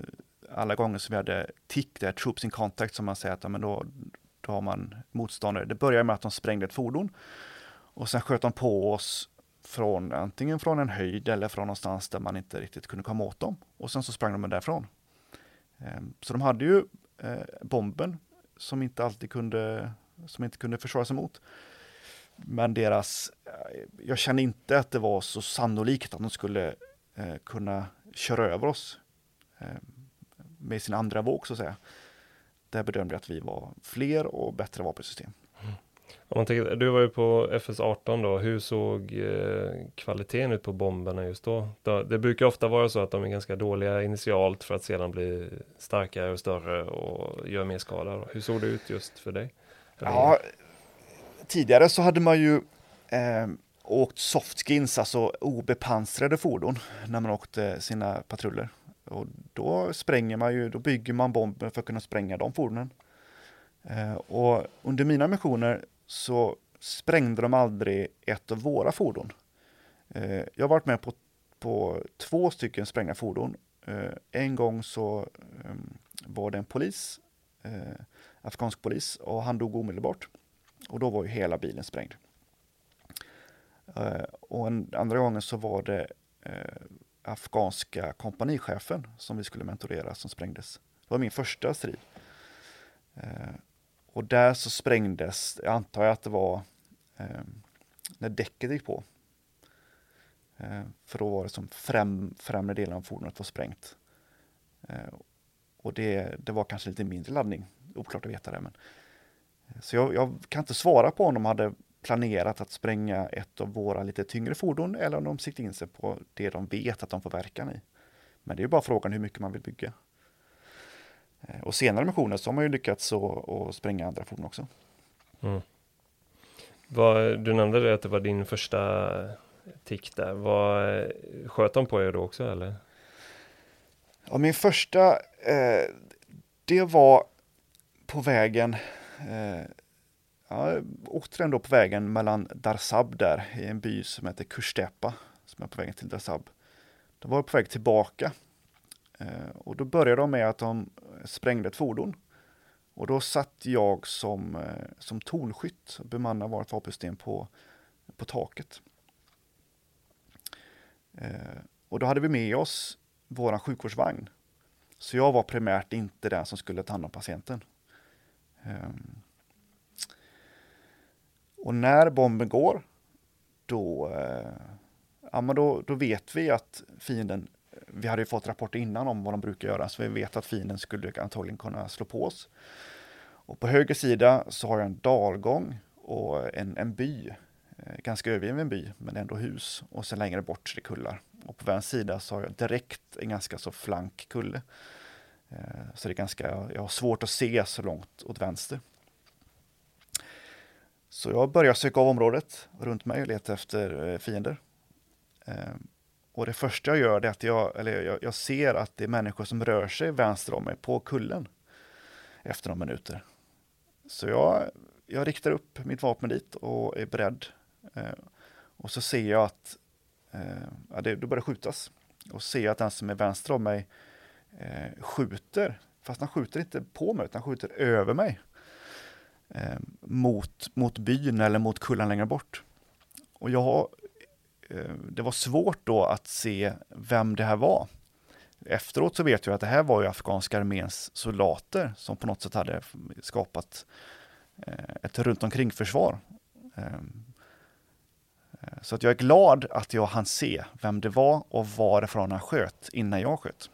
alla gånger som vi hade tick, det här Troops in Contact, som man säger att ja, men då, då har man motståndare. Det började med att de sprängde ett fordon och sen sköt de på oss från antingen från en höjd eller från någonstans där man inte riktigt kunde komma åt dem. Och sen så sprang de därifrån. Eh, så de hade ju eh, bomben som inte alltid kunde, som inte kunde försvara sig mot. Men deras, eh, jag kände inte att det var så sannolikt att de skulle eh, kunna köra över oss eh, med sin andra våg så att säga. Där bedömde jag att vi var fler och bättre vapensystem. Mm. Om man tänker, du var ju på FS18 då, hur såg eh, kvaliteten ut på bomberna just då? Det brukar ofta vara så att de är ganska dåliga initialt för att sedan bli starkare och större och göra mer skada. Hur såg det ut just för dig? Ja, tidigare så hade man ju eh, åkt softskins, alltså obepansrade fordon, när man åkte sina patruller. Och då spränger man ju, då bygger man bomber för att kunna spränga de fordonen. Eh, och under mina missioner så sprängde de aldrig ett av våra fordon. Eh, jag har varit med på, på två stycken sprängda fordon. Eh, en gång så eh, var det en polis, eh, afghansk polis, och han dog omedelbart. Och då var ju hela bilen sprängd. Uh, och en, andra gången så var det uh, afghanska kompanichefen som vi skulle mentorera som sprängdes. Det var min första strid. Uh, och där så sprängdes, jag antar jag att det var när däcket gick på. Eh, för då var det som främ, främre delen av fordonet var sprängt. Eh, och det, det var kanske lite mindre laddning, oklart att veta det. Men, eh, så jag, jag kan inte svara på om de hade planerat att spränga ett av våra lite tyngre fordon eller om de siktar in sig på det de vet att de får verkan i. Men det är bara frågan hur mycket man vill bygga. Och senare missioner så har man ju lyckats att spränga andra fordon också. Mm. Vad, du nämnde det att det var din första tick där. Vad, sköt de på er då också eller? Ja, min första, eh, det var på vägen, eh, ja, återigen då på vägen mellan Darsab där, i en by som heter Kurstepa, som är på vägen till Darsab. De var på väg tillbaka. Eh, och då började de med att de sprängde ett fordon. Och då satt jag som, eh, som tornskytt, bemannade vårt vapensystem på, på taket. Eh, och då hade vi med oss vår sjukvårdsvagn. Så jag var primärt inte den som skulle ta hand om patienten. Ehm. Och när bomben går, då, eh, ja, men då, då vet vi att fienden, vi hade ju fått rapporter innan om vad de brukar göra, så vi vet att fienden skulle antagligen kunna slå på oss. Och på höger sida så har jag en dalgång och en, en by eh, ganska övergiven by, men ändå hus. Och sen längre bort så är det kullar. Och på vänster sida så har jag direkt en ganska så flank kulle. Eh, så det är ganska, jag har svårt att se så långt åt vänster. Så jag börjar söka av området runt mig och leta efter eh, fiender. Eh, och det första jag gör är att jag, eller jag, jag ser att det är människor som rör sig vänster om mig på kullen efter några minuter. Så jag, jag riktar upp mitt vapen dit och är beredd Eh, och så ser jag att eh, ja, det, det börjar skjutas. Och ser jag att den som är vänster om mig eh, skjuter, fast han skjuter inte på mig, utan han skjuter över mig. Eh, mot, mot byn eller mot kullen längre bort. Och jag eh, det var svårt då att se vem det här var. Efteråt så vet jag att det här var ju afghanska arméns soldater som på något sätt hade skapat eh, ett runt omkring försvar. Ehm, så att jag är glad att jag hann se vem det var och varifrån han sköt innan jag sköt.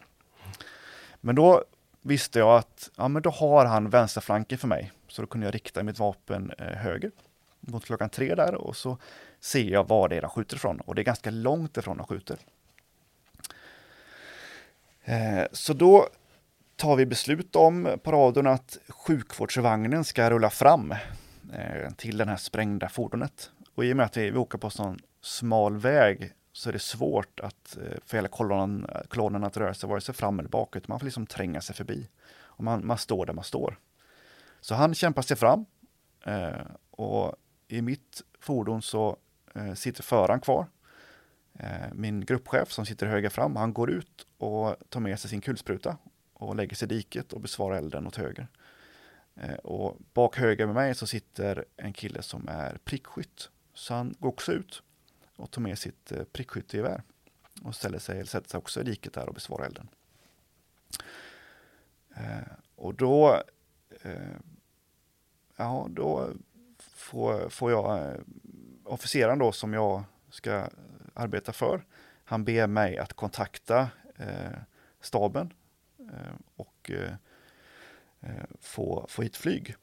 Men då visste jag att ja, men då har han vänsterflanken för mig. Så då kunde jag rikta mitt vapen eh, höger mot klockan tre där och så ser jag var det är de skjuter ifrån. Och det är ganska långt ifrån de skjuter. Eh, så då tar vi beslut om på radion att sjukvårdsvagnen ska rulla fram eh, till det här sprängda fordonet. Och i och med att vi, vi åker på sån smal väg så är det svårt att eh, för hela kolonnen, kolonnen att röra sig vare sig fram eller bakåt. man får liksom tränga sig förbi. Och man, man står där man står. Så han kämpar sig fram eh, och i mitt fordon så eh, sitter föraren kvar. Eh, min gruppchef som sitter höger fram, han går ut och tar med sig sin kulspruta och lägger sig i diket och besvarar elden åt höger. Eh, och bak höger med mig så sitter en kille som är prickskytt så han går också ut och tar med sitt eh, prickskyttegevär och ställer sig, sätter sig också i diket där och besvarar elden. Eh, och då, eh, ja, då får, får jag eh, officeren då som jag ska arbeta för. Han ber mig att kontakta eh, staben eh, och eh, eh, få, få hit flyg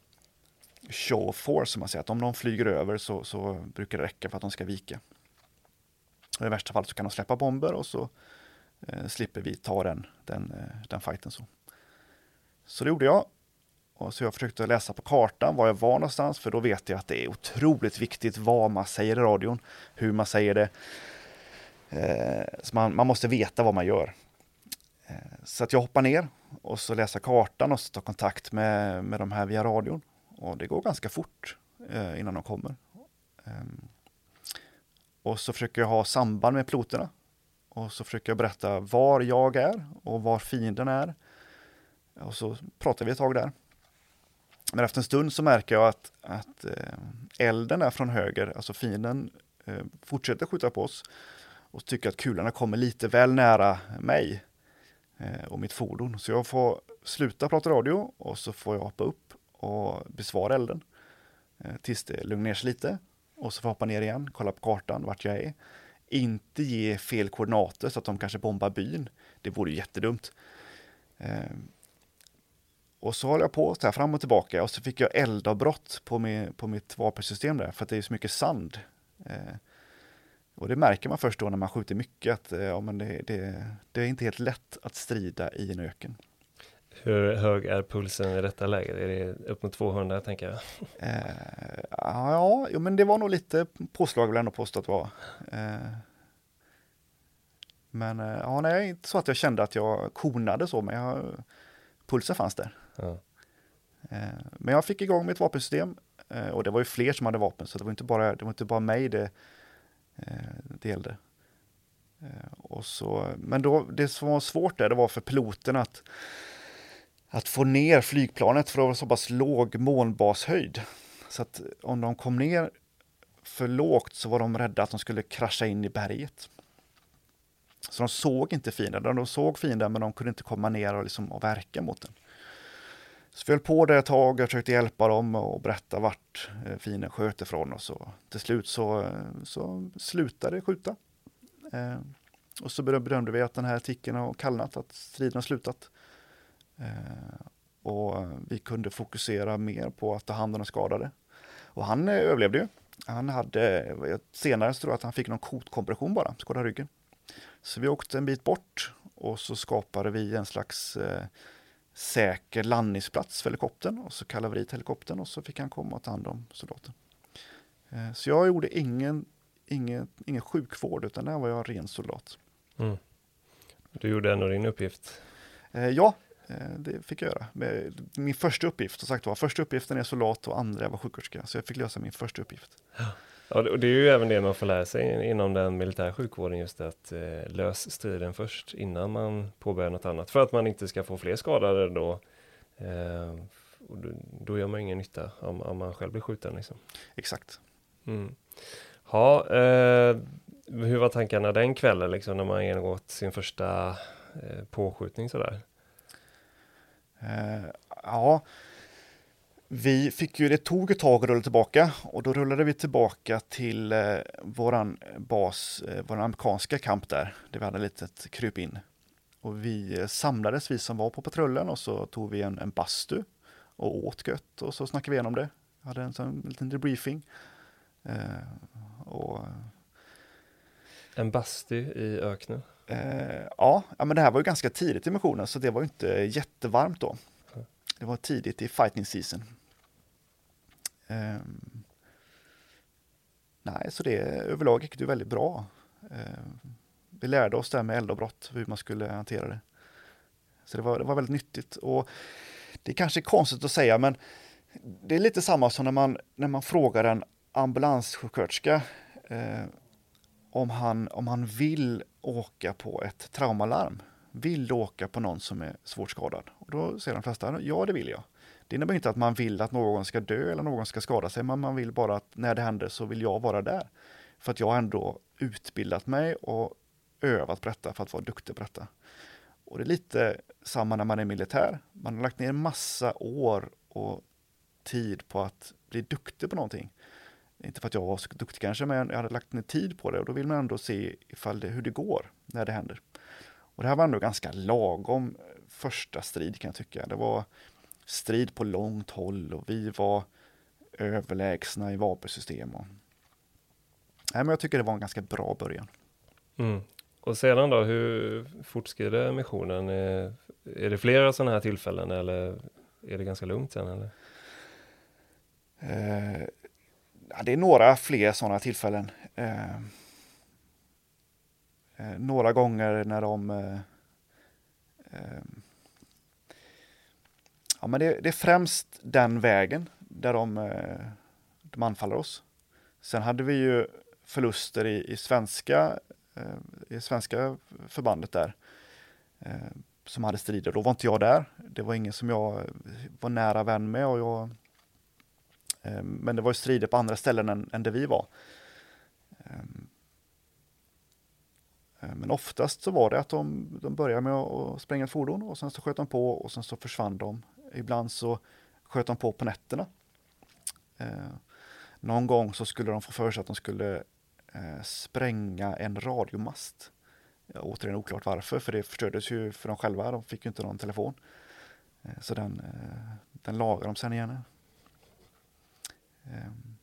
show force, som man säger. Att om de flyger över så, så brukar det räcka för att de ska vika. Och I värsta fall så kan de släppa bomber och så eh, slipper vi ta den, den, eh, den fighten. Så. så det gjorde jag. Och så jag försökte läsa på kartan var jag var någonstans, för då vet jag att det är otroligt viktigt vad man säger i radion, hur man säger det. Eh, så man, man måste veta vad man gör. Eh, så att jag hoppar ner och så läser kartan och så tar kontakt med, med de här via radion. Och det går ganska fort eh, innan de kommer. Um, och så försöker jag ha samband med piloterna. Och så försöker jag berätta var jag är och var fienden är. Och så pratar vi ett tag där. Men efter en stund så märker jag att, att eh, elden är från höger, alltså fienden eh, fortsätter skjuta på oss och tycker att kulorna kommer lite väl nära mig eh, och mitt fordon. Så jag får sluta prata radio och så får jag hoppa upp och besvara elden tills det lugnar ner sig lite. Och så får jag hoppa ner igen, kolla på kartan vart jag är. inte ge fel koordinater så att de kanske bombar byn. Det vore ju jättedumt. Eh, och så håller jag på så här fram och tillbaka och så fick jag eldavbrott på, min, på mitt vapensystem där för att det är så mycket sand. Eh, och det märker man först då när man skjuter mycket att eh, ja, men det, det, det är inte helt lätt att strida i en öken. Hur hög är pulsen i detta läget? Är det upp mot 200 tänker jag? Eh, ja, jo, men det var nog lite påslag vill jag ändå påstå att det var. Eh, men eh, ja, nej, inte så att jag kände att jag konade så, men jag, pulsen fanns där. Ja. Eh, men jag fick igång mitt vapensystem eh, och det var ju fler som hade vapen, så det var inte bara, det var inte bara mig det, det gällde. Och så, men då, det som var svårt där, det var för piloten att att få ner flygplanet för att var så pass låg månbashöjd. Så att om de kom ner för lågt så var de rädda att de skulle krascha in i berget. Så de såg inte fienden, de såg fienden men de kunde inte komma ner och, liksom, och verka mot den. Så vi höll på det ett tag, jag försökte hjälpa dem och berätta vart eh, fienden sköt ifrån och så till slut så, eh, så slutade det skjuta. Eh, och så bedömde vi att den här artikeln har kallnat, att striden har slutat. Eh, och vi kunde fokusera mer på att ta hand om de skadade. Och han eh, överlevde ju. Han hade, senare så tror jag att han fick någon kotkompression bara, skadade ryggen. Så vi åkte en bit bort och så skapade vi en slags eh, säker landningsplats för helikoptern och så kallade vi dit helikoptern och så fick han komma och ta hand om soldaten. Eh, så jag gjorde ingen, ingen, ingen sjukvård utan där var jag ren soldat. Mm. Du gjorde ändå din uppgift? Eh, ja, Eh, det fick jag göra. Min första uppgift, som sagt var, första uppgiften är soldat och andra var sjuksköterska, så jag fick lösa min första uppgift. Ja, och det är ju även det man får lära sig inom den militära sjukvården, just att eh, lös striden först innan man påbörjar något annat, för att man inte ska få fler skadade då. Eh, då, då, gör man ingen nytta om, om man själv blir skjuten. Liksom. Exakt. Mm. Ja, eh, hur var tankarna den kvällen, liksom, när man genomgått sin första eh, påskjutning sådär? Eh, ja, vi fick ju, det tog ett tag att rulla tillbaka och då rullade vi tillbaka till eh, våran bas, eh, våran amerikanska kamp där, där vi hade ett litet kryp in. Och vi eh, samlades, vi som var på patrullen, och så tog vi en, en bastu och åt gött och så snackade vi igenom det. Jag hade en sån liten debriefing. Eh, och, en bastu i öknen? Eh, ja, men det här var ju ganska tidigt i missionen så det var inte jättevarmt då. Det var tidigt i fighting season. Ehm, nej, så det överlag gick det väldigt bra. Ehm, vi lärde oss det här med eldavbrott, hur man skulle hantera det. Så det var, det var väldigt nyttigt och det är kanske är konstigt att säga men det är lite samma som när man, när man frågar en ambulanssjuksköterska eh, om han, om han vill åka på ett traumalarm. Vill du åka på någon som är svårt skadad? Och då säger de flesta, ja det vill jag. Det innebär inte att man vill att någon ska dö eller någon ska skada sig, men man vill bara att när det händer så vill jag vara där. För att jag har ändå utbildat mig och övat på detta för att vara duktig på detta. Och det är lite samma när man är militär. Man har lagt ner massa år och tid på att bli duktig på någonting. Inte för att jag var så duktig kanske, men jag hade lagt ner tid på det och då vill man ändå se ifall det, hur det går när det händer. Och det här var ändå ganska lagom första strid kan jag tycka. Det var strid på långt håll och vi var överlägsna i vapensystem. Och... Nej, men jag tycker det var en ganska bra början. Mm. Och sedan då, hur fortskrider missionen? Är det flera sådana här tillfällen eller är det ganska lugnt sen? Eller? Eh, ja, det är några fler sådana tillfällen. Eh, eh, några gånger när de eh, eh, Ja, men det, det, är främst den vägen där de, eh, de anfaller oss. Sen hade vi ju förluster i, i svenska, eh, i svenska förbandet där eh, som hade strider. Då var inte jag där. Det var ingen som jag var nära vän med och jag Ehm, men det var ju strider på andra ställen än, än där vi var. Ehm, ehm, men oftast så var det att de, de började med att spränga ett fordon och sen så sköt de på och sen så försvann de. Ibland så sköt de på på nätterna. Någon gång så skulle de få för sig att de skulle eh, spränga en radiomast. Återigen oklart varför, för det förstördes ju för dem själva. De fick ju inte någon telefon. Så den, eh, den lagade de sen igen. Ehm.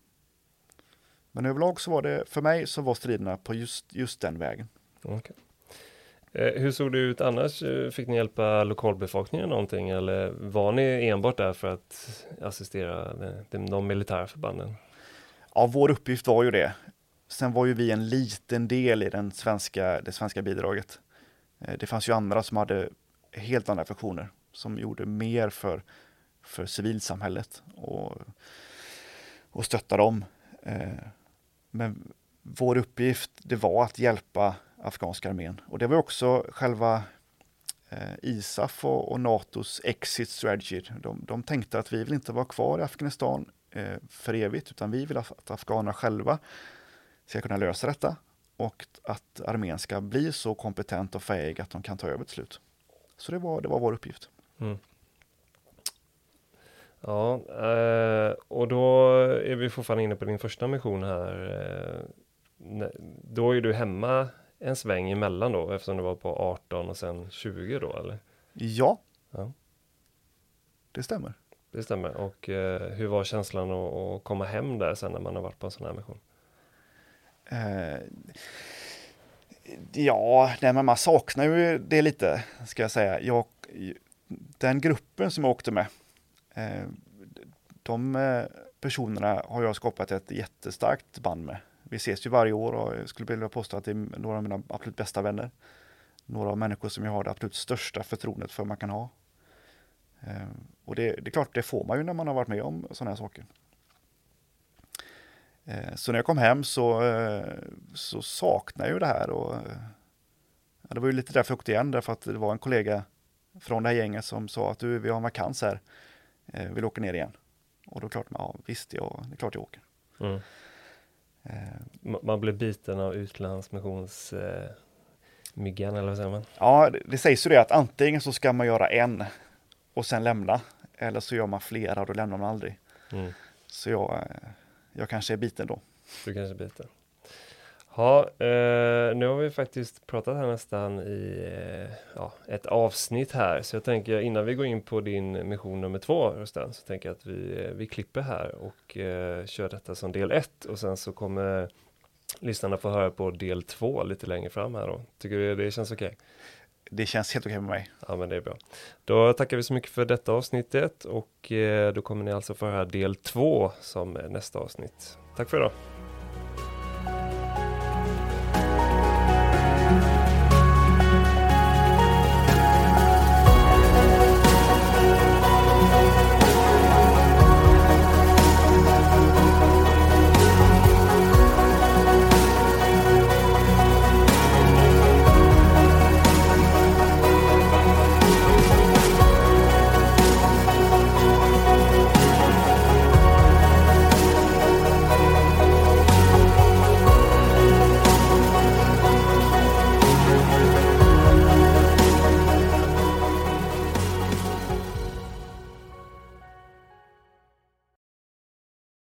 Men överlag så var det, för mig så var striderna på just, just den vägen. Okay. Eh, hur såg det ut annars? Eh, fick ni hjälpa lokalbefolkningen någonting eller var ni enbart där för att assistera de militära förbanden? Ja, vår uppgift var ju det. Sen var ju vi en liten del i den svenska, det svenska bidraget. Eh, det fanns ju andra som hade helt andra funktioner som gjorde mer för, för civilsamhället och, och stötta dem. Eh, men vår uppgift, det var att hjälpa afghanska armén. Och det var också själva eh, ISAF och, och, NATOs exit strategy. De, de tänkte att vi vill inte vara kvar i Afghanistan eh, för evigt, utan vi vill att afghanerna själva ska kunna lösa detta och att armén ska bli så kompetent och fähig att de kan ta över till slut. Så det var, det var vår uppgift. Mm. Ja, eh, och då är vi fortfarande inne på din första mission här. Eh, då är du hemma en sväng emellan då, eftersom det var på 18 och sen 20 då, eller? Ja. ja. Det stämmer. Det stämmer. Och eh, hur var känslan att, att, komma hem där sen när man har varit på en sån här mission? Ja, nej, men man saknar ju det lite, ska jag säga. Jag, den gruppen som jag åkte med, Eh, de eh, personerna har jag skapat ett jättestarkt band med vi ses ju varje år och jag skulle vilja påstå att det är några av mina absolut bästa vänner. Några av människor som jag har det absolut största förtroendet för man kan ha. Eh, och det, det är klart, det får man ju när man har varit med om sådana här saker. Så när jag kom hem så, så saknade jag ju det här och ja, det var ju lite därför jag åkte igen, därför att det var en kollega från det här gänget som sa att du, vi har en vakans här, eh, vill åka ner igen? Och då klart, ja visst, ja, det är klart jag åker. Mm. Eh, man blir biten av utlandsmissionsmyggan eh, eller vad säger man? Ja, det, det sägs ju det att antingen så ska man göra en och sen lämna. Eller så gör man flera och då lämnar man aldrig. Mm. Så jag, eh, jag kanske är biten då. Du kanske är biten. Ja, eh, nu har vi faktiskt pratat här nästan i eh, ja, ett avsnitt här, så jag tänker innan vi går in på din mission nummer två, Rusten, så tänker jag att vi, eh, vi klipper här och eh, kör detta som del ett och sen så kommer lyssnarna få höra på del två lite längre fram här då. Tycker du det känns okej? Okay? Det känns helt okej okay med mig. Ja, men det är bra. Då tackar vi så mycket för detta avsnittet och eh, då kommer ni alltså få höra del två som nästa avsnitt. Tack för idag.